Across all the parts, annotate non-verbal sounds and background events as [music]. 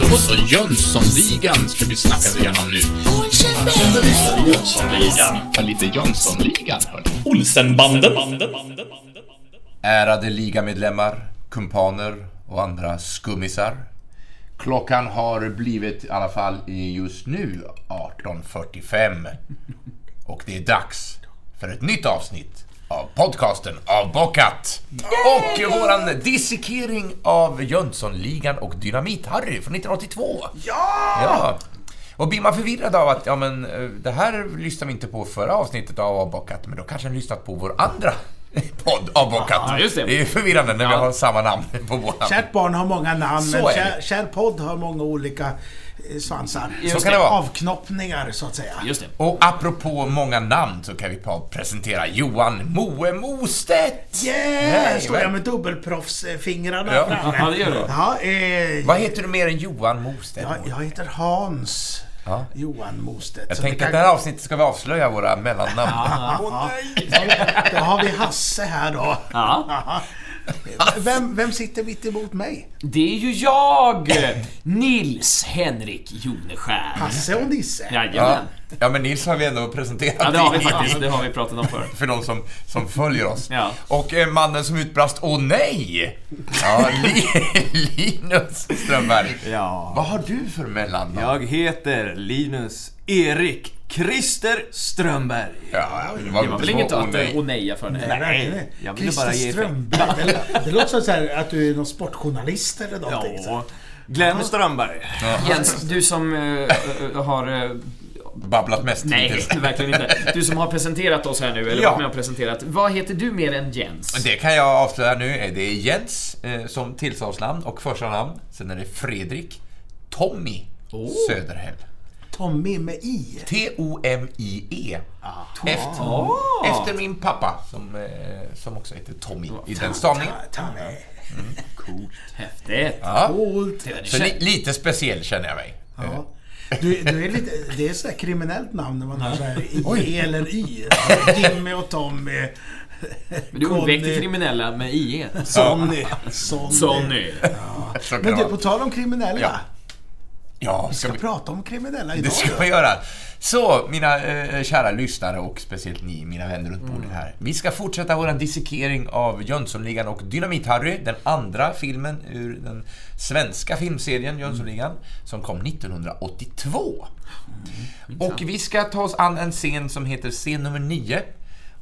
Då så, Jönssonligan ska vi snacka igenom nu. Jönssonligan. Ja, lite Jönssonligan, hörni. Olsenbanden. Ärade ligamedlemmar, kumpaner och andra skummisar. Klockan har blivit i alla fall i just nu 18.45. Och det är dags för ett nytt avsnitt av podcasten Avbockat. Och våran dissekering av Jönssonligan och Dynamit-Harry från 1982. Ja! Ja. Och blir man förvirrad av att ja, men, eh, det här lyssnade vi inte på förra avsnittet av Avbockat, men då kanske ni lyssnat på vår andra [laughs] podd Avbockat. Ja, det. det är förvirrande när vi Ja. har samma namn på våra. Kärt barn har många namn, Så men är kär, kär podd har många olika svansar. Så kan det vara. Avknoppningar, så att säga. Just det. Och apropå många namn så kan vi presentera Johan Moe Mostedt. Yeah! Nej, Står jag med dubbelproffsfingrarna Ja. framme. Ja, det gör du. Ja, eh, Vad heter du mer än Johan Mostedt? jag, jag heter Hans Ja. Johan Mostedt. Jag Så tänkte det att det här avsnittet ska vi avslöja våra mellannamn. Ja, då har vi Hasse här då. Ja. [laughs] Vem, vem sitter mitt emot mig? Det är ju jag! Nils Henrik Joneskär. Hasse och Nisse? Ja. Jajamän. ja, men Nils har vi ändå presenterat Ja, det har vi faktiskt. Det har vi pratat om förr. för de som, som följer oss. Ja. Och eh, mannen som utbrast Åh nej! Ja, Li, Linus Strömberg. Ja. Vad har du för mellannamn? Jag heter Linus Erik Christer Strömberg. Ja, det Det var väl inget att nej. eh, oneja för. Nej, verkligen. jag ville Christer bara ge. Strömberg. [laughs] Det, det låter som så här att du är någon sportjournalist eller någonting. Ja. Glenn Strömberg. Jens, du som eh, har... Babblat mest nej, [laughs] verkligen inte. Du som har presenterat oss här nu, eller Ja. varit med och presenterat. Vad heter du mer än Jens? Det kan jag avslöja nu. Det är Jens eh, som tilltalsnamn och första namn. Sen är det Fredrik Tommy Oh. Söderhäll. Tommy med I. T-O-M-I-E. Efter, Ah. efter min pappa som, eh, som också heter Tommy i den stavningen. Tommy. Häftigt. Ja. Coolt. Så li, lite speciell känner jag mig. Ja. Du, du är lite, det är ett kriminellt namn när man har såhär I eller Y. [laughs] Jimmy och Tommy. Men du uppväckte kriminella med IE. Sonny. Sonny. Sonny. Så kan Men du, på tal om kriminella. Ja. Ja, Vi ska ska vi, prata om kriminella det idag. ska vi göra. Så, mina eh, kära lyssnare och speciellt ni, mina vänner runt bordet här. Vi ska fortsätta vår dissekering av Jönssonligan och Dynamit-Harry, den andra filmen ur den svenska filmserien Jönssonligan, som kom 1982. Och vi ska ta oss an en scen som heter scen nummer 9.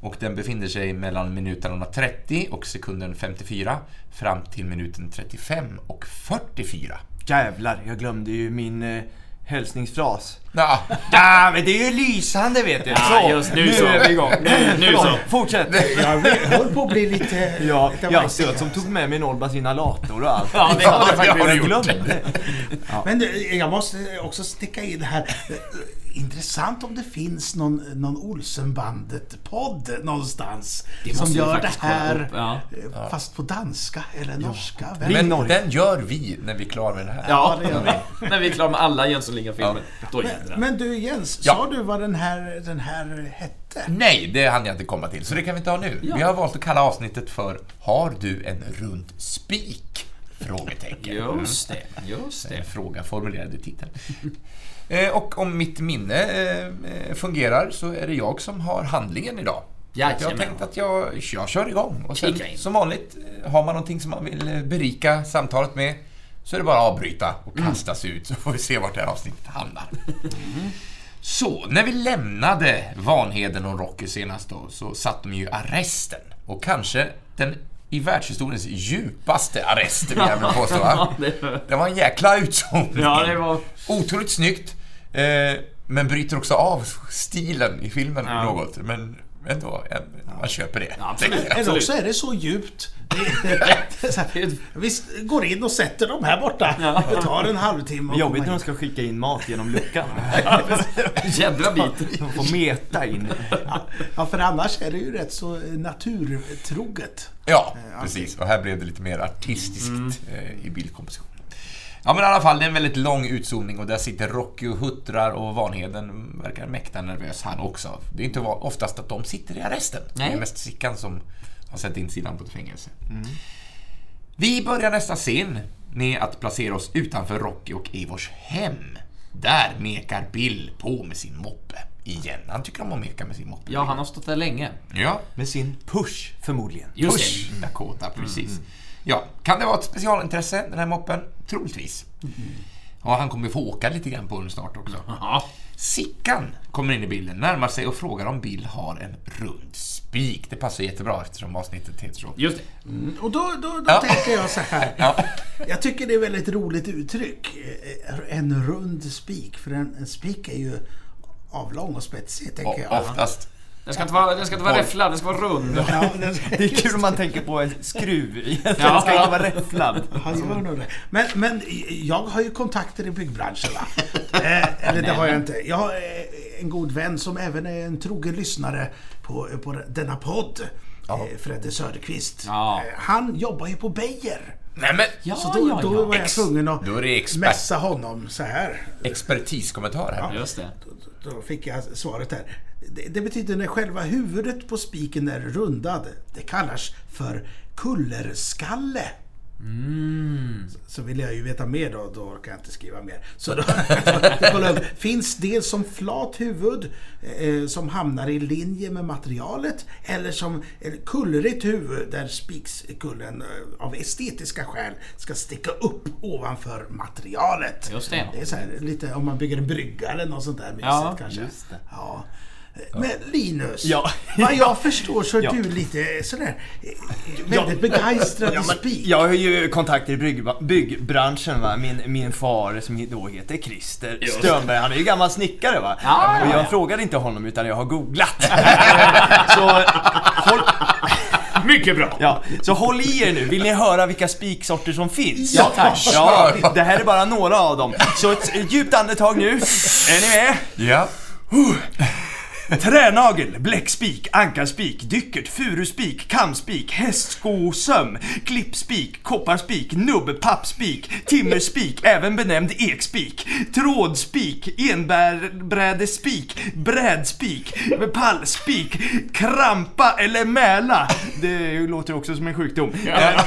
Och den befinner sig mellan minuterna 30 och sekunden 54 fram till minuten 35 och 44. Jävlar, jag glömde ju min eh, hälsningsfras. Ja, Ja, men det är ju lysande vet du. Ja, just nu så. är vi igång. Nu- nu så. Fortsätt. Jag höll på att bli lite... Ja, lite jag söt som tog med min Olbas inhalator och allt. Ja, det har det faktiskt. jag gjort. glömde. Men du, jag måste också sticka in här. Intressant om det finns någon, någon Olsenbandet-podd någonstans. Det som gör det här, upp, ja. eh, fast på danska eller norska. Vem- Men Norge. den gör vi när vi är klara med det här. Ja, det gör vi. [laughs] när vi är klara med alla Jönssonligan-filmer. Då jädrar. Men du Jens, Ja. sa du vad den här, den här hette? Nej, det hann jag inte komma till, så det kan vi inte ha nu. Ja. Vi har valt att kalla avsnittet för Har du en rund spik? Frågetecken. Just det, just Det är det. en fråga formulerad i titeln. Eh, Och om mitt minne eh, fungerar så är det jag som har handlingen idag. Att Jag har Jajamän. tänkt att jag, jag kör igång. Och sen, som vanligt, eh, har man någonting som man vill berika samtalet med så är det bara att avbryta och Mm. kasta sig ut så får vi se vart det här avsnittet hamnar. Så, när vi lämnade Vanheden och Rocky senast då, så satt de ju arresten. Och kanske den i världshistoriens djupaste arrest, vill jag väl påstå. va? [laughs] Det- var en jäkla utzoomning. Ja, det var... Otroligt snyggt. Eh, men bryter också av stilen i filmen Ja. något. Men ändå, eh, man köper det. Ja, absolut. Eller också är det så djupt. [laughs] Vi går in och sätter dem här borta. Det tar en halvtimme. att Jobbigt när de ska skicka in mat genom luckan. [laughs] [laughs] Jädra bit. De får meta in. Ja, för annars är det ju rätt så naturtroget. Ja, precis. Och här blev det lite mer artistiskt eh, i bildkompositionen. Ja men i alla fall, det är en väldigt lång utzoomning och där sitter Rocky och huttrar och Vanheden verkar mäkta nervös han också. Det är inte oftast att de sitter i arresten. Det Nej. är mest Sickan som har sett insidan på ett fängelse. Vi börjar nästa scen med att placera oss utanför Rocky och Eivors hem. Där mekar Bill på med sin moppe. Igen. Han tycker om att meka med sin moppe. Ja, han har stått där länge. Ja, Med sin push, förmodligen. Just Push det. Dakota, precis. Ja, kan det vara ett specialintresse, den här moppen? Troligtvis. Ja, han kommer få åka lite grann på den snart också. Ja. Sickan kommer in i bilden, närmar sig och frågar om Bill har en rund spik. Det passar jättebra eftersom avsnittet heter så. Just det. Mm, Och då, då, då Ja. tänker jag så här. [laughs] Ja. Jag tycker det är väldigt roligt uttryck. Eh, En rund spik. För en, en spik är ju avlång och spetsig, tänker Och jag. oftast. Den ska inte vara, den ska inte vara räfflad, den ska vara rund. Ja, [laughs] Det är kul om man tänker på en skruv. Den Ja. ska inte vara räfflad. Men, men jag har ju kontakter i byggbranschen va? Eh, eller det har jag inte. Jag har eh, en god vän som även är en trogen lyssnare på, på denna podd. Eh, Fredde Söderqvist. Ja. Eh, Han jobbar ju på Beijer. Nej men, Ja, Så då, ja, då ja. var jag tvungen att då är det expert. mässa honom så här. expertiskommentar här. Just det. Då- Då fick jag svaret här. Det, det betyder när själva huvudet på spiken är rundad. Det kallas för kullerskalle. Så vill jag ju veta mer då, då orkar jag inte skriva mer. Så då, [laughs] [laughs] upp. Finns dels som flat huvud eh, som hamnar i linje med materialet eller som ett kullrigt huvud där spikskullen eh, av estetiska skäl ska sticka upp ovanför materialet. Just det. Det är så här, lite om man bygger en brygga eller något sånt där mysigt Ja, kanske. det. Ja. Men Linus, Ja. vad jag förstår så är [laughs] Ja. du lite sådär eh, väldigt begeistrad i spik. Jag har ju kontakter i bygg, byggbranschen va. Min, min far som då heter Christer Stönberg, han är ju gammal snickare va. Ja, och ja, jag ja. frågade inte honom utan jag har googlat. [laughs] så, håll, Mycket bra. ja, så håll i er nu, vill ni höra vilka spiksorter som finns? Ja, tack. Ja, det här är bara några av dem. Så ett djupt andetag nu. Är ni med? Ja. Tränagel, bläckspik, ankarspik, dyckert, furuspik, kamspik, hästskosöm, klippspik, kopparspik, nubb, pappspik, timmerspik, även benämnd ekspik, trådspik, enbrädespik, brädspik, pallspik, krampa eller mäla. Det låter också som en sjukdom. Eh,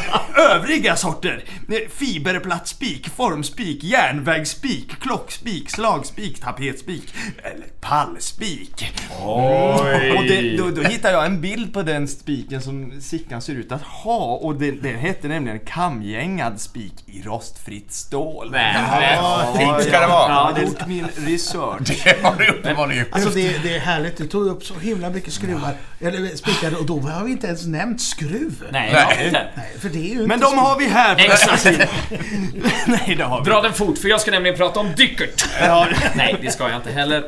Övriga sorter. eh, Fiberplattspik, formspik, järnvägsspik, klockspik, slagspik, tapetspik eller pallspik. Oj. Och det, då, då hittar jag en bild på den spiken som Sickan ser ut att ha och det, den hette nämligen kamgängad spik i rostfritt stål. Nej, Fint ska det vara. Ja, det är gjort min research. [laughs] Det har du uppenbarligen gjort. Alltså det, det är härligt, du tog upp så himla mycket skruvar, eller spikar och då har vi inte ens nämnt skruv. Nej, Nej. nej. inte. Nej, för det är ju Men de har vi här! för- Exakt. [laughs] Nej, det har vi Dra den fort, för jag ska nämligen prata om dyckert. Ja, [laughs] Nej, det ska jag inte heller.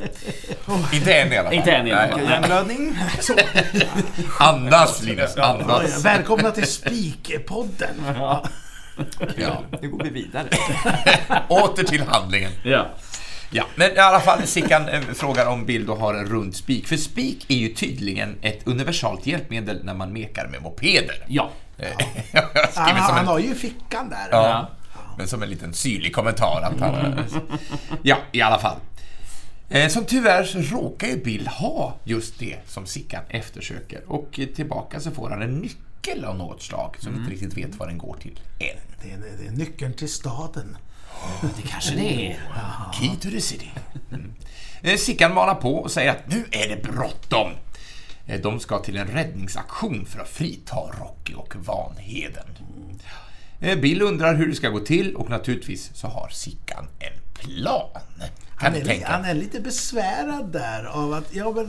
Inte än i alla fall. Inte än i alla Nej. fall. Hjärnblödning. [laughs] Andas Linus, Ja, andas. Välkomna till Spikpodden. Ja. Ja. Nu går vi vidare. [laughs] Åter till handlingen. ja. Ja, men i alla fall Sickan eh, frågar om Bill då har en rund spik. För spik är ju tydligen ett universalt hjälpmedel när man mekar med mopeder. Ja. Eh, [laughs] Jag har Han, han en, har ju fickan där. ja, men som en liten syrlig kommentar. Att han, ja, i alla fall. Eh, Som tur är så råkar ju Bill ha just det som Sickan eftersöker. Och tillbaka så får han en nyckel av något slag som inte riktigt vet vad den går till än. Det, är, det är nyckeln till staden. Det kanske det är. Key to the city. Mm. Eh, Sickan manar på och säger att nu är det bråttom. Eh, De ska till en räddningsaktion för att frita Rocky och Vanheden. Eh, Bill undrar hur det ska gå till och naturligtvis så har Sickan en plan. Han är, han är lite besvärad där av att, ja väl,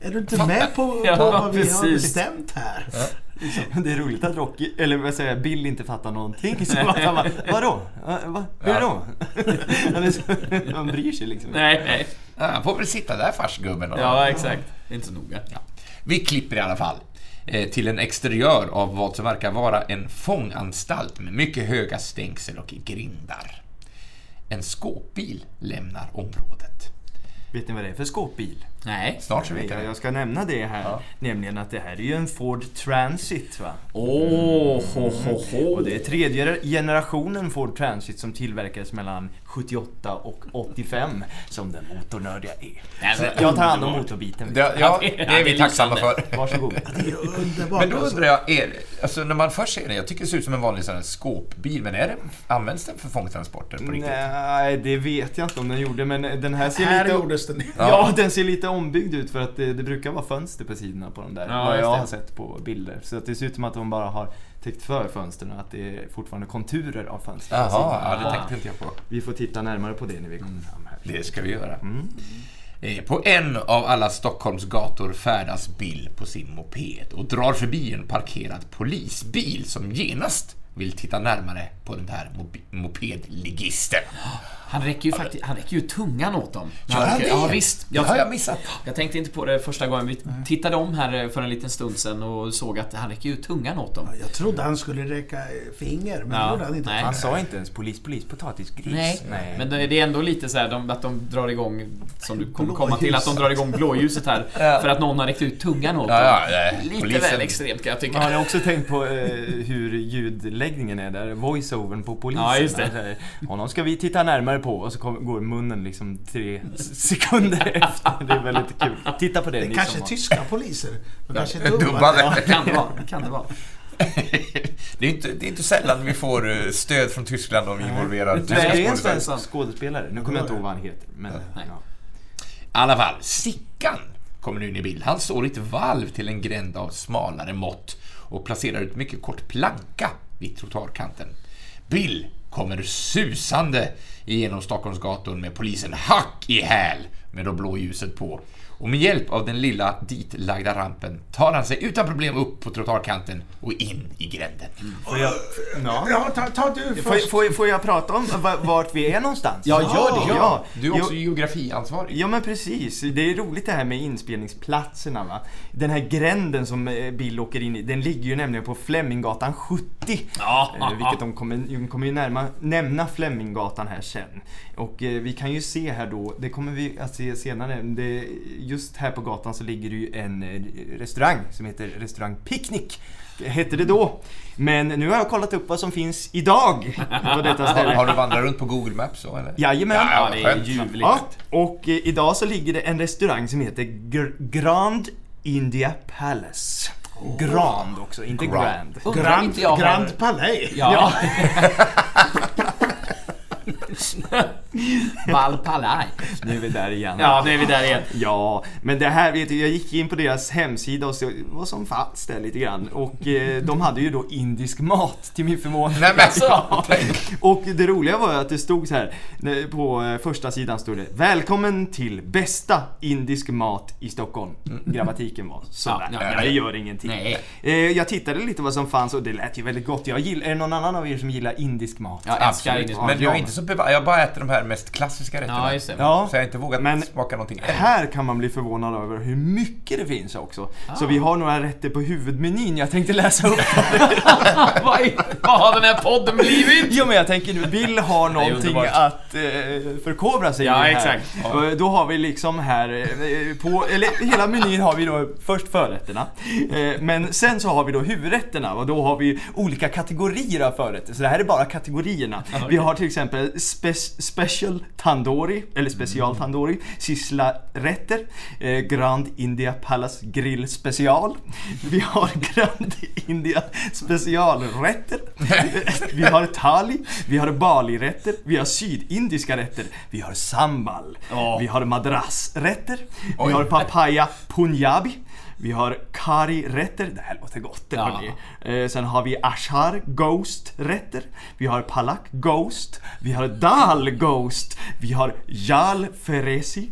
är du inte med på, på [laughs] Ja, vad vi har precis. bestämt här? [laughs] Det är roligt att Rocky, eller vad säger jag, Bill inte fattar någonting. [laughs] Så att han bara, vadå? Va, va? Hur då? Han, är så, han bryr sig liksom Nej, nej. Ja, Han får väl sitta där fast gubben. och- Ja, exakt. Det är inte så noga. Ja. Vi klipper i alla fall eh, till en exteriör av vad som verkar vara en fånganstalt med mycket höga stängsel och grindar. En skåpbil lämnar området. Vet ni vad det är för skåpbil? Nej. Snart så vet Jag, jag. ska nämna det här, Ja. nämligen att det här är ju en Ford Transit va? Åh, ho, ho, ho. Och det är tredje generationen Ford Transit som tillverkades mellan 78 och 85 som den motornördiga är. Nej, men jag tar hand om motorbiten. Det, ja, det är vi tacksamma för. Varsågod. Det är ju underbart. Men då alltså. undrar jag, är, alltså när man först ser den, jag tycker det ser ut som en vanlig sån här skåpbil, men är det, används den för fångtransporter på riktigt? Nej, det vet jag inte om den gjorde, men den här ser Här lite... gjordes den. Ja, den ser lite ombyggd ut för att det, det brukar vara fönster på sidorna på de där. Ja, vad jag har sett på bilder. Så att det ser ut som att de bara har täckt för fönstren och att det är fortfarande konturer av fönster Jaha, ja, det tänkte inte jag på. Vi får titta närmare på det när vi kommer fram här. Det ska vi göra. Mm. Eh, På en av alla Stockholms gator färdas Bill på sin moped och drar förbi en parkerad polisbil som genast vill titta närmare på den här mobi- mopedligisten. Han räcker ju faktiskt, han räcker ju tungan åt dem. Gör han det? Ja, visst. Det har jag missat. Jag tänkte inte på det första gången. Vi tittade om här för en liten stund sedan och såg att han räcker ju tungan åt dem. Jag trodde han skulle räcka finger, men Ja, det gjorde han inte. nej. Han sa inte ens polis, polis, potatisgris. Nej, men det är ändå lite så här, de, att de drar igång, som du kommer komma till, att de drar igång blåljuset här. För att någon har räckt ut tungan åt Ja, dem. ja, eh, Lite polisen- väl extremt kan jag tycka. Har ni också tänkt på eh, hur ljudläggningen är där? Voice-overn på polisen. Ja, just det. Säger, Honom ska vi titta närmare på och så kommer, går munnen liksom tre sekunder [laughs] efter. Det är väldigt kul. Titta på det, Det ni kanske som är har- tyska poliser. De kanske är [laughs] dubbade. dubbade. Ja, kan det vara. [laughs] Kan det vara. det, är inte, det är inte sällan vi får eh, stöd från Tyskland om vi involverar tyska Nej, det är en skådespelare. svensk skådespelare. Nu kommer jag inte ihåg vad han heter. Men, ja. I alla fall, Sickan kommer nu in i bild. Han står i ett valv till en gränd av smalare mått och placerar ut mycket kort planka vid trottoarkanten. Bill kommer susande igenom Stockholms gator med polisen hack i häl med då blåljuset på. Och med hjälp av den lilla ditlagda rampen tar han sig utan problem upp på trottoarkanten och in i gränden. Får jag, ja. Ja, ta, ta du Får, först. får, får jag prata om va- vart vi är någonstans? Ja, gör det. Ja, Du är också Jo- geografiansvarig. Ja men precis, det är roligt det här med inspelningsplatserna va. Den här gränden som eh, Bill åker in i, den ligger ju nämligen på Fleminggatan 70. Ja. Eh, vilket de kommer, de kommer ju närma, nämna Fleminggatan här sen. Och eh, vi kan ju se här då, det kommer vi att se senare, det, just här på gatan så ligger det ju en eh, restaurang som heter Restaurang Picnic. Hette det då. Men nu har jag kollat upp vad som finns idag på detta [laughs] Har, ställe. har du vandrat runt på Google Maps så eller? Jajamän. Ja, Ja, det är ljuvligt. Ja, och eh, idag så ligger det en restaurang som heter Gr- Grand India Palace. Grand också, inte Grand. Grand. Grand, Grand Palais. Ja. [laughs] [laughs] [laughs] Valpalaj. Nu är vi där igen. Ja, nu är vi där igen. Ja, men det här vet du, jag gick in på deras hemsida och såg vad som fanns där lite grann. Och eh, de hade ju då indisk mat till min förvåning. Nej, men- Alltså, [laughs] och det roliga var ju att det stod så här, på eh, första sidan stod det Välkommen till bästa indisk mat i Stockholm. Grammatiken var sådär. Ja, Ja, ja, det ja. gör ingenting. Nej. Eh, jag tittade lite vad som fanns och det lät ju väldigt gott. Jag gillar, är det någon annan av er som gillar indisk mat? Jag älskar indisk Men mat. jag är inte så beva- Jag bara äter de här mest klassiska rätterna. Ja, just det. Ja. Så jag har inte vågat Men- smaka någonting än. Här kan man bli förvånad över hur mycket det finns också. Så Ah. vi har några rätter på huvudmenyn jag tänkte läsa upp. [laughs] vad, är- vad har den här podden blivit? jo men jag tänker nu, Bill har någonting underbart. att eh, förkovra sig Ja, i här. exakt. Och Då har vi liksom här, eh, på, eller hela menyn har vi då först förrätterna. Eh, men sen så har vi då huvudrätterna och då har vi olika kategorier av förrätter. Så det här är bara kategorierna. [laughs] Vi har till exempel spe- Special Tandoori, eller Special Mm. Tandoori, Sisla-rätter, eh, Grand India Palace Grill Special. Vi har [laughs] Grand India specialrätter. Vi har thali, vi har bali-rätter, vi har sydindiska rätter, vi har sambal, Ja. vi har madrassrätter, vi har papaya punjabi, vi har kari-rätter, det här låter gott det Ja. Eh, sen har vi ashar ghost-rätter, vi har palak ghost, vi har dal ghost, vi har jal feresi,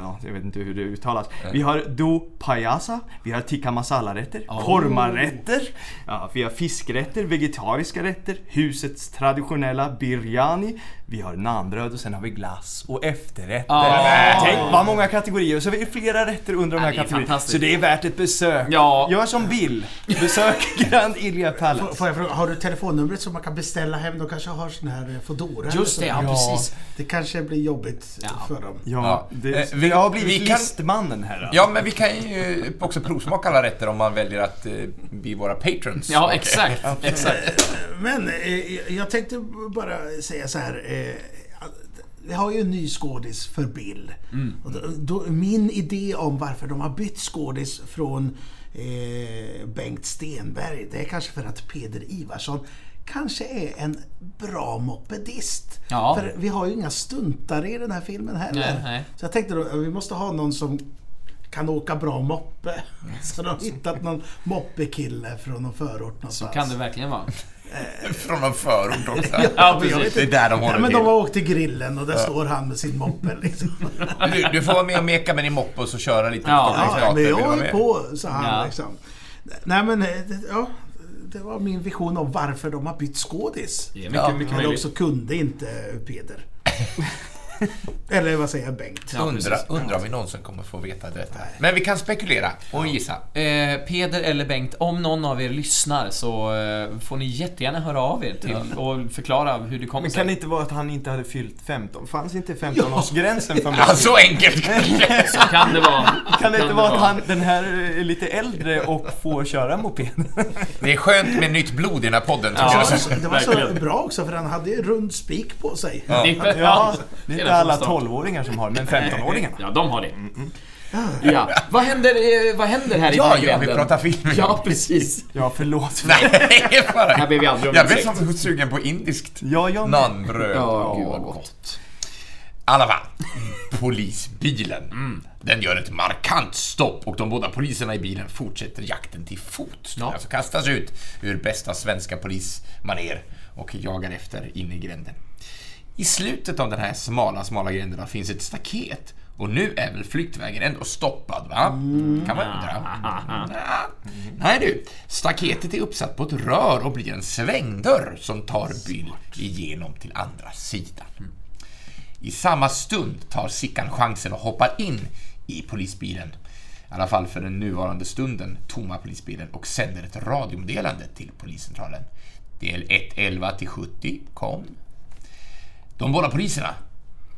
ja, jag vet inte hur det uttalas. Vi har do payasa, vi har tikka masala-rätter, kormarätter, ja, vi har fiskrätter, vegetariska rätter, husets traditionella biryani, vi har nanbröd och sen har vi glass och efterrätter. Ah. Tänk vad många kategorier, så vi är flera rätter under de Ja, här är kategorierna. fantastiskt. Så det är värt ett besök. Ja. Gör som Bill, besök [laughs] Grand Ilja Palace. Får jag fråga, har du telefonnumret så man kan beställa hem? De kanske har sån här eh, Foodora Just det, ja, precis. Det kanske blir jobbigt Ja. för dem. Ja, Ja. Det, Eh, vi- det har blivit vi kan- listmannen här. alltså. Ja, men vi kan ju också provsmaka alla rätter om man väljer att eh, bli våra patrons. Ja, Och, eh, exakt. [laughs] exakt. Men eh, jag tänkte bara säga så här. Eh, vi har ju en ny skådis för Bill. Och då, då, min idé om varför de har bytt skådis från eh, Bengt Stenberg, det är kanske för att Peder Ivarsson kanske är en bra mopedist. Ja. För vi har ju inga stuntare i den här filmen heller. Nej, nej. Så jag tänkte då, vi måste ha någon som kan åka bra moppe. [laughs] Så de har hittat någon moppekille från någon förort Så någonstans. kan det verkligen vara. [laughs] Från någon förort också. [laughs] Ja, men precis. Det är där de Ja, håller men till. de har åkt till grillen och där står han med sin moppe liksom. Du, du får vara med och meka med din moppe och så köra lite Ja, Ja, men jag med? på, sa han Ja. liksom. Nej men, eh, ja. Det var min vision om varför de har bytt skådis. Är mycket, Ja, mycket Men möjligt. också kunde inte Peder. [laughs] [laughs] Eller vad säger jag, Bengt? Ja, Undra, precis. undra om vi någonsin kommer få veta detta. Men vi kan spekulera och gissa. Eh, Peder eller Bengt, om någon av er lyssnar så eh, får ni jättegärna höra av er till och förklara hur det kommer Men sig. kan det inte vara att han inte hade fyllt 15? Fanns inte 15-årsgränsen för mig? Ja, så enkelt kanske. [laughs] Så kan det vara. Kan det inte vara att han, den här är lite äldre och får köra moped? Det är skönt med nytt blod i den här podden. tycker Ja. jag. Det var så bra också för han hade ju rund spik på sig. Ja. Ja, det inte alla från start. 12-åringar som har, men 15-åringarna. [laughs] Ja, de har det. Ja. Vad händer, eh, vad händer här i Ja, ja, bakgrunden? vi pratar film. Ja, precis. Ja, förlåt. [laughs] Nej, bara... Här ber vi aldrig om Jag blev ursäkt. som sugen på indiskt Ja, jag med. Ja, gud vad gott. I alla fall, polisbilen. Den gör ett markant stopp och de båda poliserna i bilen fortsätter jakten till fots. De Ja. alltså kastas ut ur bästa svenska polismaner och jagar efter in i gränden. I slutet av den här smala, smala gränden finns ett staket och nu är väl flyktvägen ändå stoppad, va? Kan man undra. Nja. [laughs] Nej du, staketet är uppsatt på ett rör och blir en svängdörr som tar Bill igenom till andra sidan. I samma stund tar Sickan chansen och hoppar in i polisbilen. I alla fall för den nuvarande stunden tomma polisbilen och sänder ett radiomeddelande till poliscentralen. Del 111 till 70 kom. De båda poliserna,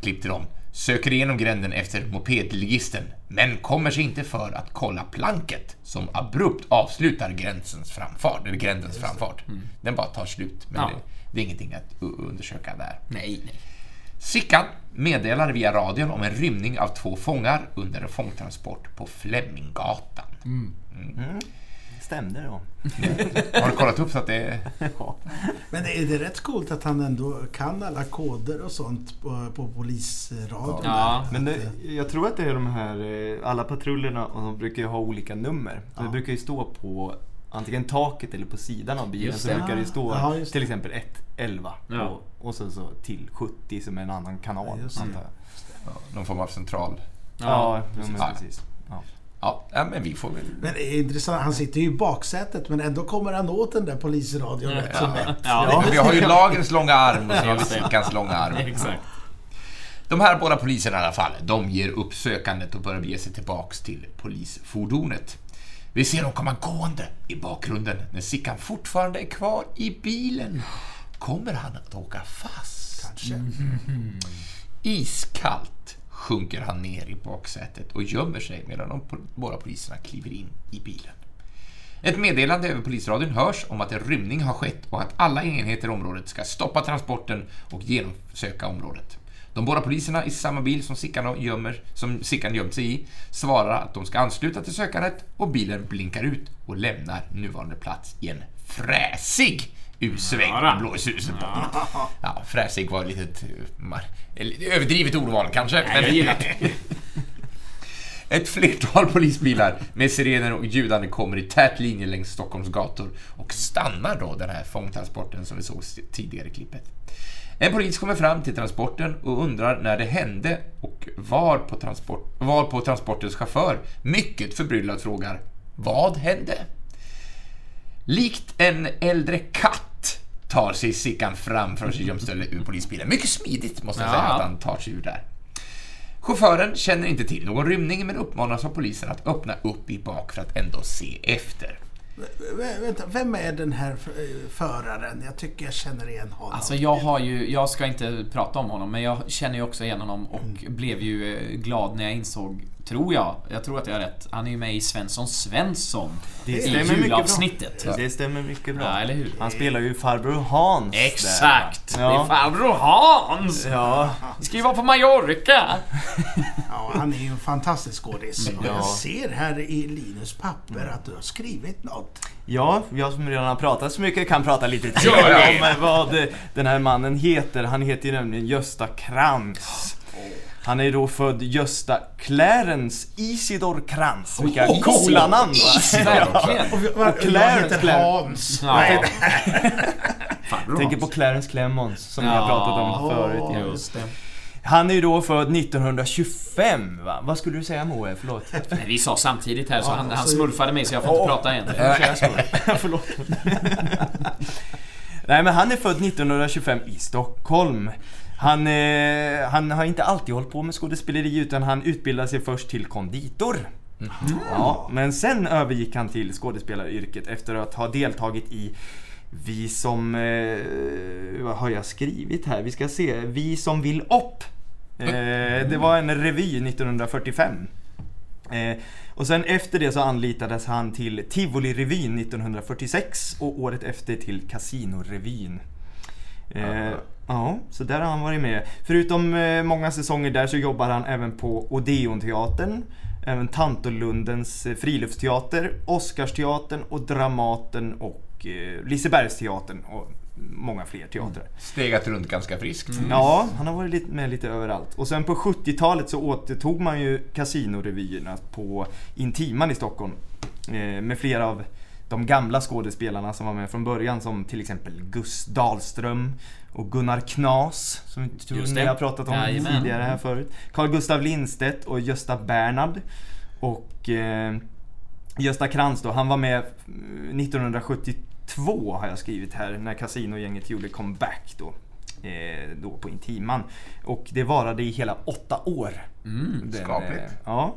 klippte de, söker igenom gränden efter mopedligisten men kommer sig inte för att kolla planket som abrupt avslutar gränsens framfart, eller grändens framfart. Den bara tar slut, men Ja. det, det är ingenting att undersöka där. Nej, nej. Sickan meddelar via radion om en rymning av två fångar under en fångtransport på Fleminggatan. Stämde det då? [laughs] Har du kollat upp så att det är... [laughs] Ja. Men är, det rätt coolt att han ändå kan alla koder och sånt på, på polisradion. Ja, där. Men det, eh, jag tror att det är de här, eh, alla patrullerna, och de brukar ju ha olika nummer. Det brukar ju stå på antingen taket eller på sidan av bilen Just så det. brukar det stå Ja, just det. till exempel 111 Ja. och, och så, så till 70 som är en annan kanal. Just det. antar jag. Någon form av central... Ja, Ja, ja, men Ja. precis. Ja. Ja, ja, men vi får väl... Men det är intressant, han sitter ju i baksätet men ändå kommer han åt den där polisradion rätt så lätt. Ja, Vi har ju [laughs] lagens långa arm och så har vi. Sickans långa arm. [laughs] exakt. De här båda poliserna i alla fall, de ger upp sökandet och börjar bege sig tillbaks till polisfordonet. Vi ser dem komma gående i bakgrunden när Sickan fortfarande är kvar i bilen. Kommer han att åka fast? Kanske. Iskallt sjunker han ner i baksätet och gömmer sig medan de båda poliserna kliver in i bilen. Ett meddelande över polisradion hörs om att en rymning har skett och att alla enheter i området ska stoppa transporten och genomsöka området. De båda poliserna i samma bil som Sickan, gömmer, som Sickan gömt sig i svarar att de ska ansluta till sökandet och bilen blinkar ut och lämnar nuvarande plats i en fräsig U-sväng Ja, blåshuset på. Ja, fräsig var eller överdrivet ordval kanske. Nej, jag gillar det. [laughs] Ett flertal polisbilar med sirener och ljudande kommer i tät linje längs Stockholms gator och stannar då den här fångtransporten som vi såg tidigare i klippet. En polis kommer fram till transporten och undrar när det hände och var på, transport, var på transportens chaufför mycket förbryllad frågar Vad hände? Likt en äldre katt tar sig Sickan fram från sitt gömställe ur polisbilen. Mycket smidigt måste jag säga Ja. att han tar sig ur där. Chauffören känner inte till någon rymning men uppmanas av polisen att öppna upp i bak för att ändå se efter. V- Vänta, vem är den här eh, föraren? Jag tycker jag känner igen honom. Alltså jag har ju, jag ska inte prata om honom, men jag känner ju också igen honom och blev ju eh, glad när jag insåg, tror jag, jag tror att jag har rätt, han är ju med i Svensson Svensson. Det I stämmer mycket bra. julavsnittet. Det stämmer mycket bra. Ja, eller hur? Han spelar ju farbror Hans. där. Exakt! Det är Ja. farbror Hans! Ja, Vi ska ju vara på Mallorca! Ja, han är ju en fantastisk skådis. Och Ja. jag ser här i Linus papper att du har skrivit något. ja, jag som redan har pratat så mycket kan prata lite till om vad den här mannen heter. Han heter ju nämligen Gösta Krantz. Han är ju då född Gösta Clarence Isidor Krantz. Vilka Oh, coola namn? Verkligen! Och, vad Clarence. Hans? Jag tänker på Clarence Clemons som vi har pratat om förut. Just det. Han är ju då född 1925 va? Vad skulle du säga Moe? Förlåt. Men vi sa samtidigt här så han, han smurfade mig så jag får inte prata än. [laughs] [laughs] Förlåt. Nej men han är född 1925 i Stockholm. Han, eh, han har inte alltid hållit på med skådespeleri utan han utbildade sig först till konditor. Ja, men sen övergick han till skådespelaryrket efter att ha deltagit i Vi som... Eh, vad har jag skrivit här? Vi ska se. Vi som vill upp. Eh, det var en revy 1945. Eh, och sen efter det så anlitades han till Tivoli-revyn 1946 och året efter till Casino-revyn. Eh, ja, så där har han varit med. Förutom eh, många säsonger där så jobbar han även på Odeonteatern, även Tantolundens eh, friluftsteater, Oscarsteatern och Dramaten och eh, Lisebergsteatern och många fler teatrar. Stegat runt ganska friskt. Ja, han har varit med lite överallt. Och sen på 70-talet så återtog man ju Casino-revyerna på Intiman i Stockholm. Eh, med flera av de gamla skådespelarna som var med från början som till exempel Gus Dahlström och Gunnar Knas som ni har pratat om Jajamän. tidigare här förut. Carl Gustav Lindstedt och Gösta Bernhard. Och eh, Gösta Krantz då, han var med eh, 1972 har jag skrivit här när Casinogänget gjorde comeback då. Eh, då på Intiman. Och det varade i hela åtta år. Mm. Den, skapligt. eh, ja.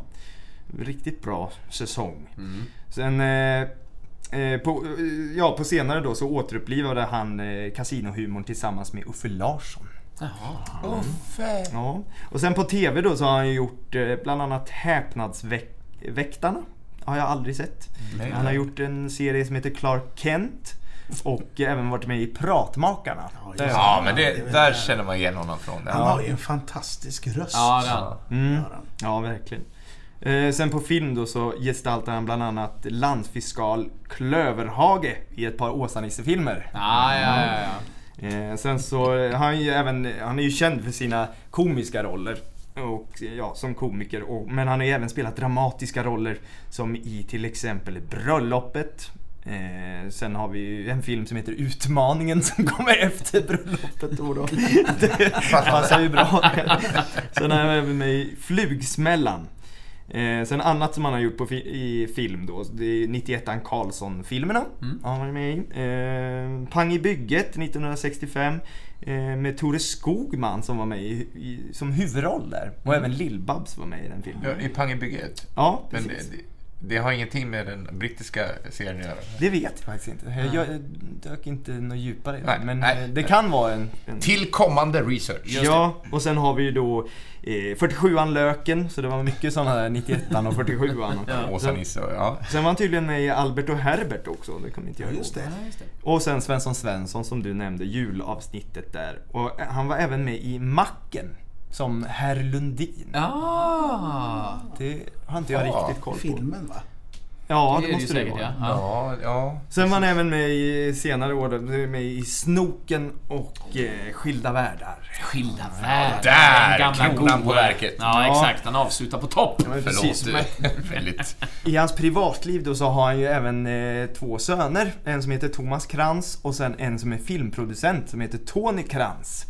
Riktigt bra säsong. Mm. Sen eh, eh, på, eh, ja, på senare då så återupplivade han eh, kasinohumorn tillsammans med Uffe Larsson. Jaha. Uffe! Ja. Och sen på TV då så har han gjort eh, bland annat Häpnadsväktarna. Har jag aldrig sett. Nej. Han har gjort en serie som heter Clark Kent. Och även varit med i Pratmakarna. Ja, Ja, men det det, där det. känner man igen honom från. Han Ja. har ju en fantastisk röst. Ja, det han. Mm. Har han. Ja, verkligen. Eh, sen på film då så gestaltar han bland annat landsfiskal Klöverhage i ett par Åsa-Nisse-filmer. Ja, ja, ja, ja. Eh, sen så eh, han är ju även, han är ju känd för sina komiska roller. Och, ja, som komiker. Och, men han har ju även spelat dramatiska roller som i till exempel Bröllopet. Eh, sen har vi ju en film som heter Utmaningen som kommer efter Bröllopet då. då. [laughs] Det passar ju bra. Sen har även med i Flugsmällan. Eh, sen annat som han har gjort på fi- i film då, det är 91an Karlsson-filmerna. Mm. Han varit med i. Eh, Pang i bygget 1965. Eh, med Tore Skogman som var med i, i, som huvudroll där. Och även Lill-Babs var med i den filmen. Ja, I Pang i bygget. Ja, Men precis. det, det har ingenting med den brittiska serien att göra. Det vet jag faktiskt inte. Jag, jag dök inte något djupare i det. Nej, Men nej, eh, det nej. kan vara en... en Till kommande research. Ja, och sen har vi ju då eh, 47an Löken, så det var mycket sådana där 91an och 47an. [laughs] Ja. Och ja. Sen var han tydligen med i Albert och Herbert också, det kommer inte jag Ja, ihåg. just det. Ja, just det. Och sen Svensson Svensson som du nämnde, julavsnittet där. Och han var även med i Macken, som Herr Lundin. Ah, Det har inte jag Ja, riktigt koll på. Filmen va? Ja, det det måste det säkert vara. ja. ja. Ja, ja. Sen var han även med i senare år, med i Snoken och eh, Skilda Världar. Skilda världar. Där! Gamla Kronan på verket. Ja, Ja. exakt. Han avslutar på topp. Ja, men Förlåt. precis. Men [laughs] Väldigt. I hans privatliv då så har han ju även eh, två söner. En som heter Thomas Krantz och sen en som är filmproducent som heter Tony Krantz.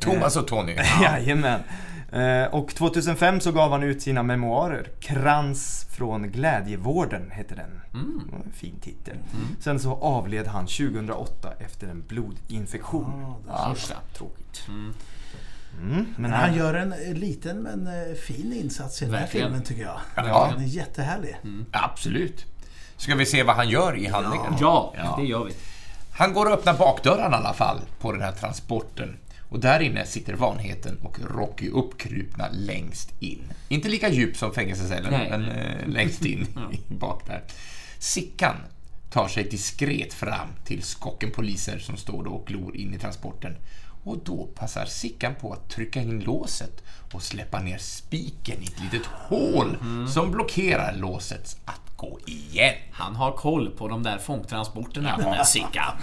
Thomas och Tony. [laughs] Jajamän. Eh, och 2005 så gav han ut sina memoarer. Krans från Glädjevården heter den. Mm. Fin titel. Sen så avled han 2008 efter en blodinfektion. Ja. Tråkigt. Mm. Mm, men Men han, han gör en eh, liten men eh, fin insats i den här filmen tycker jag. Ja. Den är jättehärlig. Absolut. Ska vi se vad han gör i handlingen? Ja, Ja. det gör vi. Han går och öppnar bakdörren i alla fall på den här transporten. Och där inne sitter Vanheten och Rocky uppkrupna längst in. Inte lika djup som fängelsecellen, Nej. men eh, längst in [laughs] i bak där. Sickan tar sig diskret fram till skocken poliser som står då och glor in i transporten. Och då passar Sickan på att trycka in låset och släppa ner spiken i ett litet hål som blockerar låset att gå igen. Han har koll på de där fångtransporterna, den där Sickan. [laughs]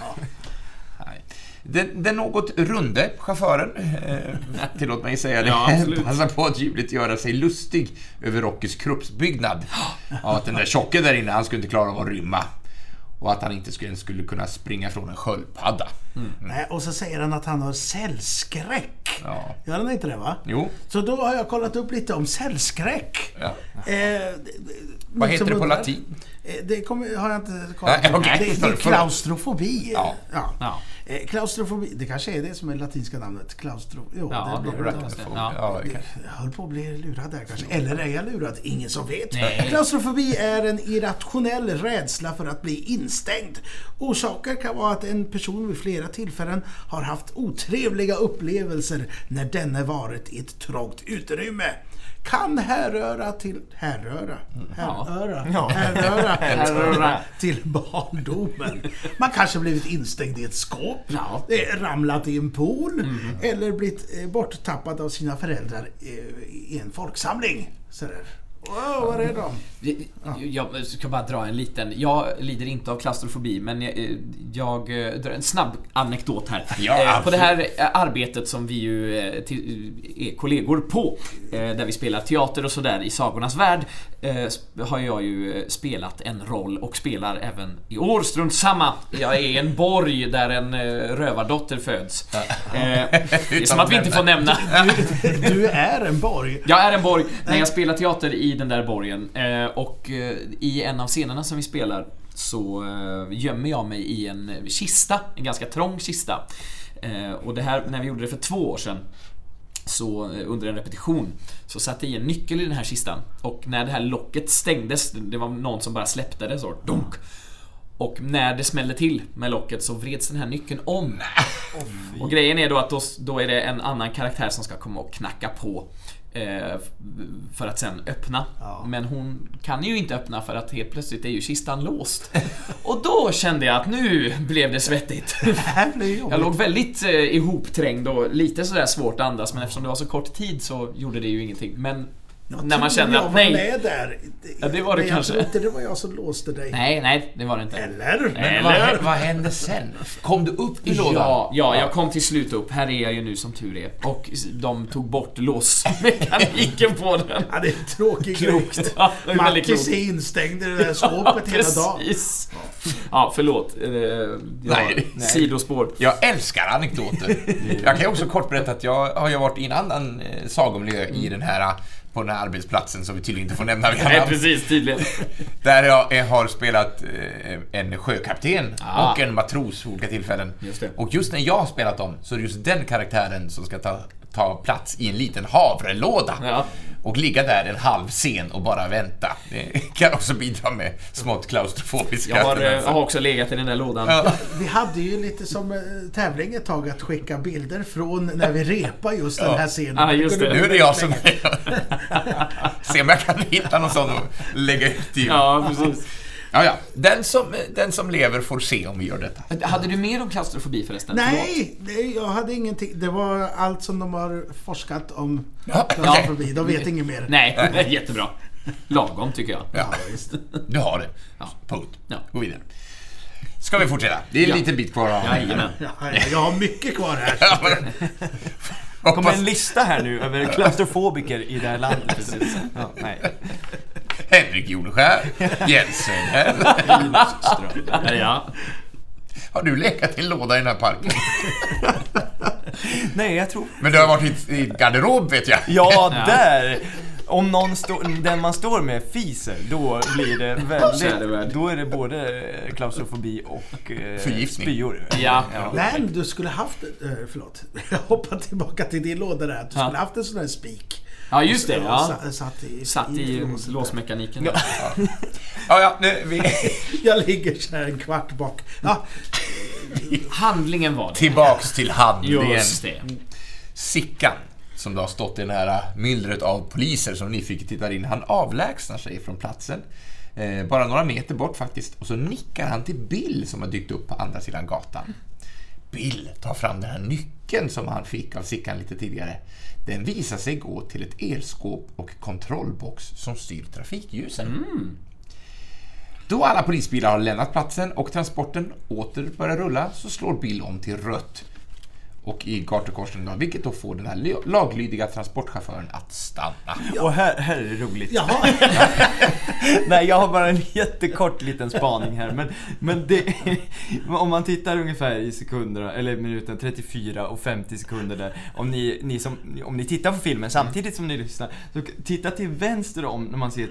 Den, den något runde chauffören, eh, tillåt mig säga det, Ja, passar på att ljuvligt göra sig lustig över Rockys kroppsbyggnad. Ja, att den där tjocke där inne, han skulle inte klara av att rymma. Och att han inte skulle, skulle kunna springa från en sköldpadda. Nej, och så säger han att han har cellskräck. Ja. Gör han inte det va? Jo, Så då har jag kollat upp lite om cellskräck. ja. Eh, Vad heter det på latin? Eh, Det kommer, har jag inte kollat Nej, okej. Det, det är klaustrofobi. Ja. Ja. Eh, Klaustrofobi, det kanske är det som är latinska namnet. Klaustro... Jo, Ja, det blir det. Ja, Ja. Jag höll på att bli lurad där kanske. Eller är jag lurad? Ingen som vet. Nej. Klaustrofobi är en irrationell rädsla för att bli instängd. Orsaker kan vara att en person vid flera tillfällen har haft otrevliga upplevelser när denne varit i ett trångt utrymme. Kan härröra till... Härröra? Härröra? Ja. Härröra, [laughs] Härröra. till barndomen. Man kanske blivit instängd i ett skåp, Ja. eh, ramlat i en pool eller blivit eh, borttappad av sina föräldrar eh, i en folksamling. Sådär. Wow, var är de? Jag ska bara dra en liten... Jag lider inte av klaustrofobi, men jag, eh, jag eh, drar en snabb anekdot här. Ja, Eh, på det här arbetet som vi ju är kollegor på, där vi spelar teater och sådär i Sagornas Värld, har jag ju spelat en roll och spelar även i år. Strunt samma. Jag är en borg där en rövardotter föds. [laughs] Det är som att vi inte får nämna. Du är en borg. Jag är en borg. När jag spelar teater i den där borgen eh, och eh, i en av scenerna som vi spelar så eh, gömmer jag mig i en kista, en ganska trång kista. Och det här, när vi gjorde det för två år sedan så under en repetition så satte jag i en nyckel i den här kistan och när det här locket stängdes, det var någon som bara släppte det så, dunk. Och när det smällde till med locket så vreds den här nyckeln om. Och grejen är då att då, då är det en annan karaktär som ska komma och knacka på. Eh, för att sen öppna. Ja. Men hon kan ju inte öppna för att helt plötsligt är ju kistan låst. [laughs] Och då kände jag att nu blev det svettigt. [laughs] Det. Jag låg väldigt eh, ihopträngd och lite sådär svårt att andas men eftersom det var så kort tid så gjorde det ju ingenting. Men Jag när man kände jag att nej, med där. Ja, det var det Men kanske. Jag trodde det var jag som låste dig. nej, nej, det var det inte. Eller? Men vad, hä- vad hände sen? Kom du upp i lådan? Ja, ja, jag kom till slut upp. Här är jag ju nu som tur är. Och de tog bort låsmekaniken på den. Ja, det är en tråkig Klokt. grej. Ja, det är väldigt Mattis är instängd i det där skåpet hela dagen. Ja, förlåt. Eh, ja, Nej. Sidospår. Jag älskar anekdoter. Jag kan ju också kort berätta att jag har ju varit i en annan eh, sagomiljö i den här på den här arbetsplatsen som vi tydligen inte får nämna vid Nej, precis. Tydligen. [laughs] Där jag har spelat eh, en sjökapten Ah. och en matros vid olika tillfällen. Just. Och just när jag har spelat dem så är det just den karaktären som ska ta, ta plats i en liten havrelåda. Ja. Och ligga där en halv scen och bara vänta. Det kan också bidra med smått klaustrofobiska Jag har, eh, tendenser. har också legat i den där lådan. Ja. Vi hade ju lite som eh, tävling ett tag att skicka bilder från när vi repar just den här scenen. Ja, just det. Nu är det jag som... [laughs] [laughs] Se om jag kan hitta någon sån och lägga ut i... Ja, precis. Ja, ja. Den, som, den som lever får se om vi gör detta. Hade du mer om klaustrofobi förresten? Nej, det, jag hade ingenting. Det var allt som de har forskat om Ja, klaustrofobi. De vet inget mer. Nej, [laughs] jättebra. Lagom tycker jag. Ja, du har det. Ja. Punkt. Ja. Gå vidare. Ska vi fortsätta? Det är en Ja. liten bit kvar. Jajamän. Ja, ja, jag har mycket kvar här. Ja, men- Det kommer en lista här nu över klaustrofobiker i det här landet. Ja, nej. [laughs] Henrik Joneskär, Jensen här. Ja. Har du lekat i en låda i den här parken? [laughs] nej, jag tror... Men du har varit i i garderob vet jag. Ja, [laughs] där! Om någon står, den man står med fiser, då blir det väldigt... Då är det både klaustrofobi och eh, Förgiftning. spyor. Ja. Men du skulle haft, eh, förlåt, jag hoppar tillbaka till din låda där. Du skulle haft en sån här spik. Ja, just det. Ja. sa- Satt i, Satt i låset. låsmekaniken. Ja, ja, nu, vi, [laughs] Jag ligger så här en kvart bak. Ja, Handlingen var det. tillbaks till handlingen. Just det. Sickan, som då har stått i det här myllret av poliser som nyfiket tittar in, han avlägsnar sig från platsen. Eh, bara några meter bort faktiskt. Och så nickar han till Bill som har dykt upp på andra sidan gatan. Bill tar fram den här nyckeln som han fick av Sickan lite tidigare. Den visar sig gå till ett elskåp och kontrollbox som styr trafikljusen. Då alla polisbilar har lämnat platsen och transporten åter börjar rulla så slår Bill om till rött och i gatukorsningen, vilket då får den här ly- laglydiga transportchauffören att stanna. Och här, här är det roligt. jaha. [laughs] Nej, jag har bara en jättekort liten spaning här. Men, men det, om man tittar ungefär i sekunderna, eller minuten 34 och 50 sekunder där. Om ni, ni som, om ni tittar på filmen samtidigt som ni lyssnar. Så titta till vänster om när man ser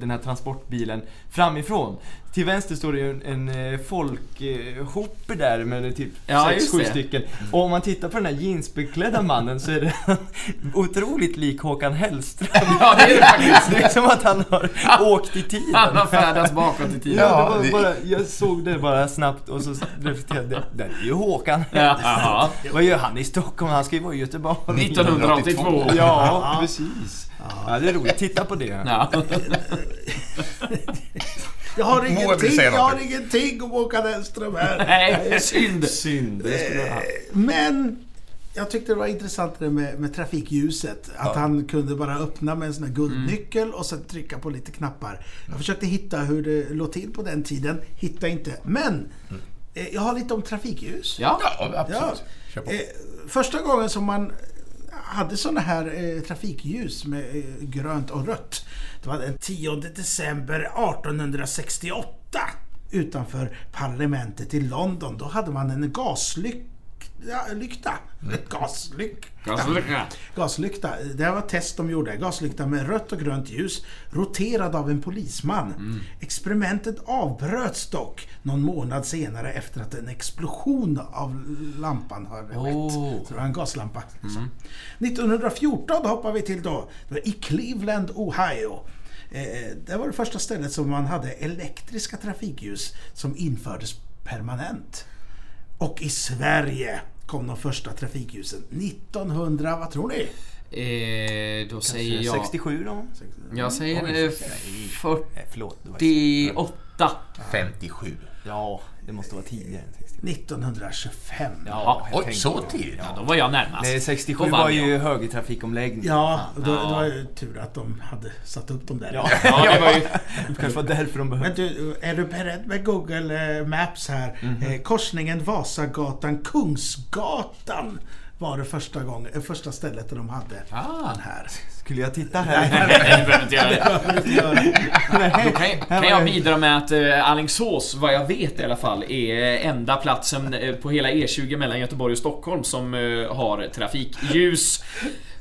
den här transportbilen framifrån. Till vänster står det ju en, en eh, folkhope där med typ Ja, sex, just sju det. stycken. Och om man tittar på den här jeansbeklädda mannen så är det [laughs] otroligt lik Håkan Hellström. Ja, det är det faktiskt. Det är som att han har åkt i tiden. Han har färdats bakåt i tiden. Ja, det var bara, jag såg det bara snabbt och så reflekterade jag, det är ju Håkan. Ja, jaha. Vad gör han i Stockholm? Han ska ju vara i Göteborg. 1982. Ja, precis. Ja, det är roligt. Titta på det. [laughs] Ja. Jag har ingenting, jag har ingenting om Håkan Hellström här. [laughs] Nej, synd. Synd, ha. Men jag tyckte det var intressant det med, med trafikljuset. Att Ja. han kunde bara öppna med en sån här guldnyckel och sen trycka på lite knappar. Jag försökte hitta hur det låg till på den tiden. Hitta inte. Men eh, jag har lite om trafikljus. Ja. Ja, absolut. På. Eh, första gången som man hade såna här eh, trafikljus med eh, grönt och rött. Det var den 10 december 1868 utanför parlamentet i London. Då hade man en gaslykta. Lykta. Gaslyk. Gaslycka. Gaslykta. Det här var ett test de gjorde. Gaslykta med rött och grönt ljus roterad av en polisman. Experimentet avbröts dock någon månad senare efter att en explosion av lampan hade skett. Oh. Så det var en gaslampa. Så. 1914 hoppar vi till då. Det var I Cleveland, Ohio. Eh, det var det första stället som man hade elektriska trafikljus som infördes permanent. Och i Sverige kom de första trafikljusen 1900, vad tror ni? Eh, då säger jag... 67 då? Jag säger Oj, eh, Nej, förlåt. det var- 48. 57. Ja, det måste vara tidigare än 67. 1925. Ja, Oj, tänkte så tidigt? Ja, då var jag närmast. Nej, Då 67 vann var jag. ju högertrafikomläggning. Ja, då, Ja. det var ju tur att de hade satt upp dem där. Ja, Ja, [laughs] det var ju... det kanske var därför de Men behövde... du, är du beredd med Google eh, Maps här? Eh, korsningen Vasagatan, Kungsgatan var det första, gången, eh, första stället där de hade Ah. den här. Skulle jag titta här? Nej, det behöver inte göra [laughs] det. Då kan, kan jag bidra med att eh, Alingsås, vad jag vet i alla fall, är enda platsen eh, på hela E20 mellan Göteborg och Stockholm som eh, har trafikljus.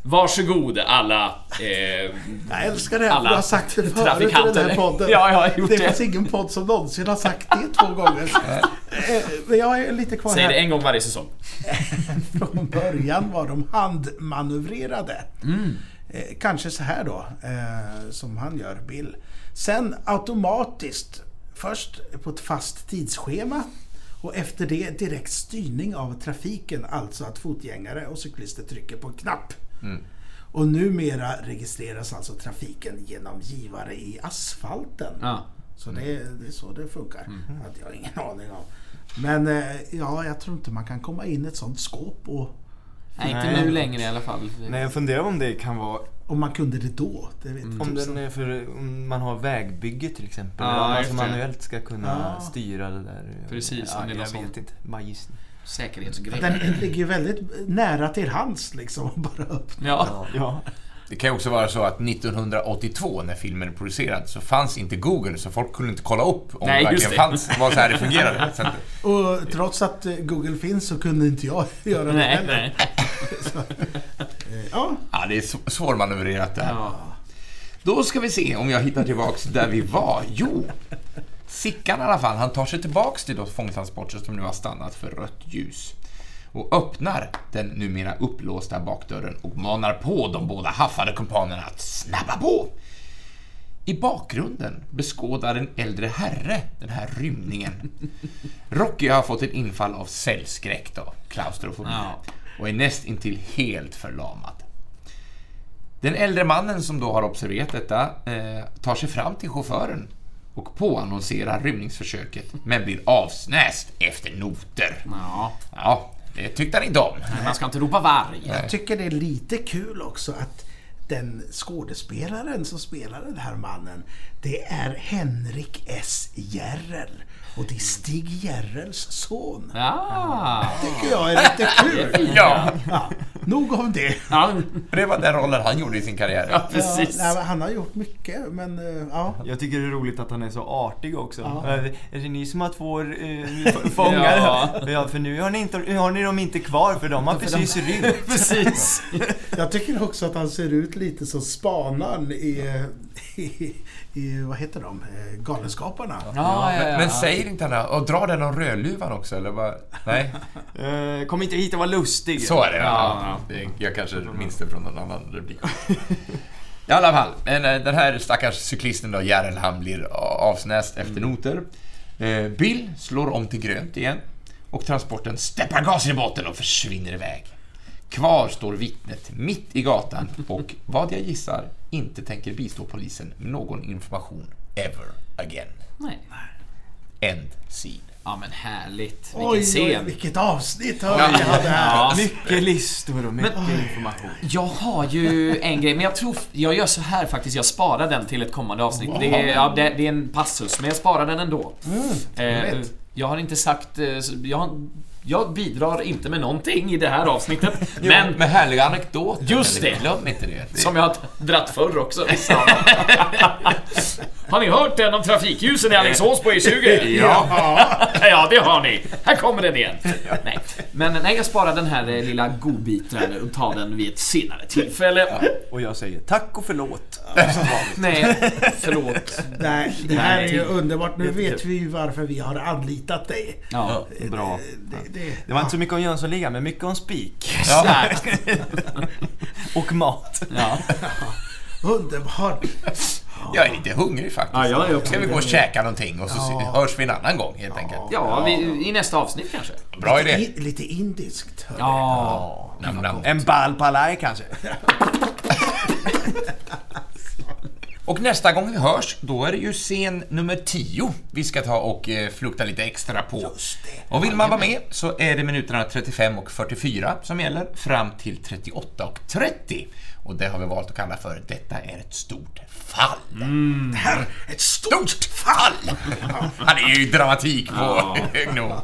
Varsågod alla... Eh, Jag älskar det här, Alla du har sagt det förut i den här podden. Ja, jag har gjort det det. finns ingen podd som någonsin har sagt det två gånger. Eh, Men jag är lite kvar säg det här. en gång varje säsong. [laughs] Från början var de handmanövrerade. Eh, kanske så här då, eh, som han gör, Bill. Sen automatiskt, först på ett fast tidsschema och efter det direkt styrning av trafiken, alltså att fotgängare och cyklister trycker på en knapp. Och numera registreras alltså trafiken genom givare i asfalten. Ja. Så det, det är så det funkar. Hade jag ingen aning om. Men eh, ja, jag tror inte man kan komma in i ett sånt skåp och Nej, inte nu längre i alla fall. Nej, jag funderar om det kan vara om man kunde det då. Det vet Om, tusan. den är för, om man har vägbygge till exempel. Ja, Ja, man manuellt ska kunna Ja. styra det där. Precis, om ja, det är jag någon vet sån- inte. Gissning. Säkerhetsgrej. Den ligger ju väldigt nära till hands liksom. [laughs] Bara öppna. Ja. Ja. Det kan också vara så att 1982 när filmen är producerad så fanns inte Google så folk kunde inte kolla upp om Nej, det verkligen det. fanns, var så här det fungerade. [laughs] Så att, Och trots att eh, Google finns så kunde inte jag [laughs] göra det Nej, heller. nej. [laughs] Eh, Ja, ja, det är sv- svårmanövrerat det här. Ja. Då ska vi se om jag hittar tillbaks där vi var. Jo, Sickan i alla fall, han tar sig tillbaks till då fångtransporter som nu har stannat för rött ljus. Och öppnar den numera upplåsta bakdörren och manar på de båda haffade kumpanerna att snabba på. I bakgrunden beskådar en äldre herre den här rymningen. [laughs] Rocky har fått ett infall av cellskräck då, klaustrofobi, Ja. och är näst intill helt förlamad. Den äldre mannen som då har observerat detta eh, tar sig fram till chauffören och påannonserar rymningsförsöket, men blir avsnäst efter noter. Ja, Ja, det tyckte han inte om. men man ska inte ropa varg. Jag tycker det är lite kul också att den skådespelaren som spelar den här mannen, det är Henrik S. Järrel. Och det är Stig Järrels son. Ja. tycker jag är lite kul. Ja, Ja, nog om det. ja, det var den rollen han gjorde i sin karriär. ja precis. Ja, nej, han har gjort mycket, men eh, ja. Jag tycker det är roligt att han är så artig också. Ja. Eh, Är det ni som har två eh, f- fångar? Ja. ja. för nu har ni, inte, har ni dem inte kvar för de har precis rymt. [laughs] Precis. [laughs] Jag tycker också att han ser ut lite som spanaren i, i, i vad heter de, Eh, Galenskaparna. Ja, ja, ja. Men, men säger inte han? Och drar den om rödluvan också, eller vad? Nej, [laughs] Eh, Kom inte hit och var lustig. så är det. Ja, Jag kanske minns det från någon annan replik. [laughs] I alla fall, eh, den här stackars cyklisten då, Järrel, han blir avsnäst efter noter. Eh, Bill slår om till grönt igen och transporten steppar gasen i botten och försvinner iväg. Kvar står vittnet mitt i gatan och vad jag gissar inte tänker bistå polisen med någon information ever again. Nej. End scene. Ja men härligt. Vilken Oj, oj, scen. vilket avsnitt hörde jag hade här. Ja. Mycket listor och mycket information. Jag har ju en grej, men jag tror... Jag gör så här faktiskt, jag sparar den till ett kommande avsnitt. Det är, ja, det, det är en passus, men jag sparar den ändå. eh, vet. jag har inte sagt... eh, Jag, har- jag bidrar inte med någonting i det här avsnittet, [laughs] Men men med härliga anekdoter. Just det. Glöm inte det som jag har dratt förr också. [laughs] [laughs] har ni hört den om trafikljusen i Alingsås på E20? [laughs] Ja. [laughs] Ja, det har ni. Här kommer den igen. Nej, men nej, jag sparar den här eh, lilla godbiten och tar den vid ett senare tillfälle. Och jag säger tack och förlåt. [laughs] Nej, förlåt. Nej, det här är ju underbart. Nu vet vi ju varför vi har anlitat dig. Ja. Bra. Det, det, Det var inte så mycket om Jönssonligan, men mycket om spik. Ja. Och mat. Ja. Underbart. Jag är lite hungrig faktiskt. Ja, jag är också Ska vi gå och käka någonting och så Ja. hörs vi en annan gång helt enkelt. Ja, vi, i nästa avsnitt kanske. Bra idé. I, lite indiskt. hörde Ja. Nam, nam. En bal palaj kanske. [laughs] Och nästa gång vi hörs, då är det ju scen nummer 10 vi ska ta och eh, flukta lite extra på. Just det. Och vill man vara med så är det minuterna 35 och 44 som gäller fram till 38 och 30. Och det har vi valt att kalla för Detta är ett stort fall. Det här är ett stort Stort fall! Han [laughs] är ju dramatik på hög nivå.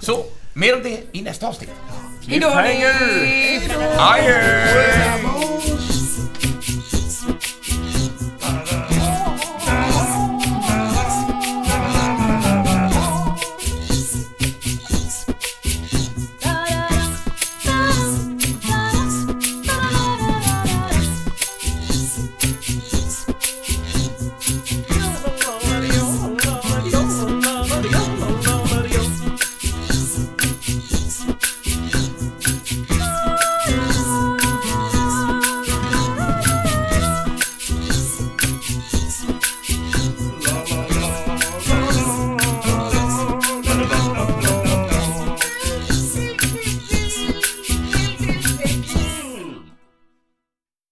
Så, mer om det i nästa avsnitt. Hejdå hörni! Adjö!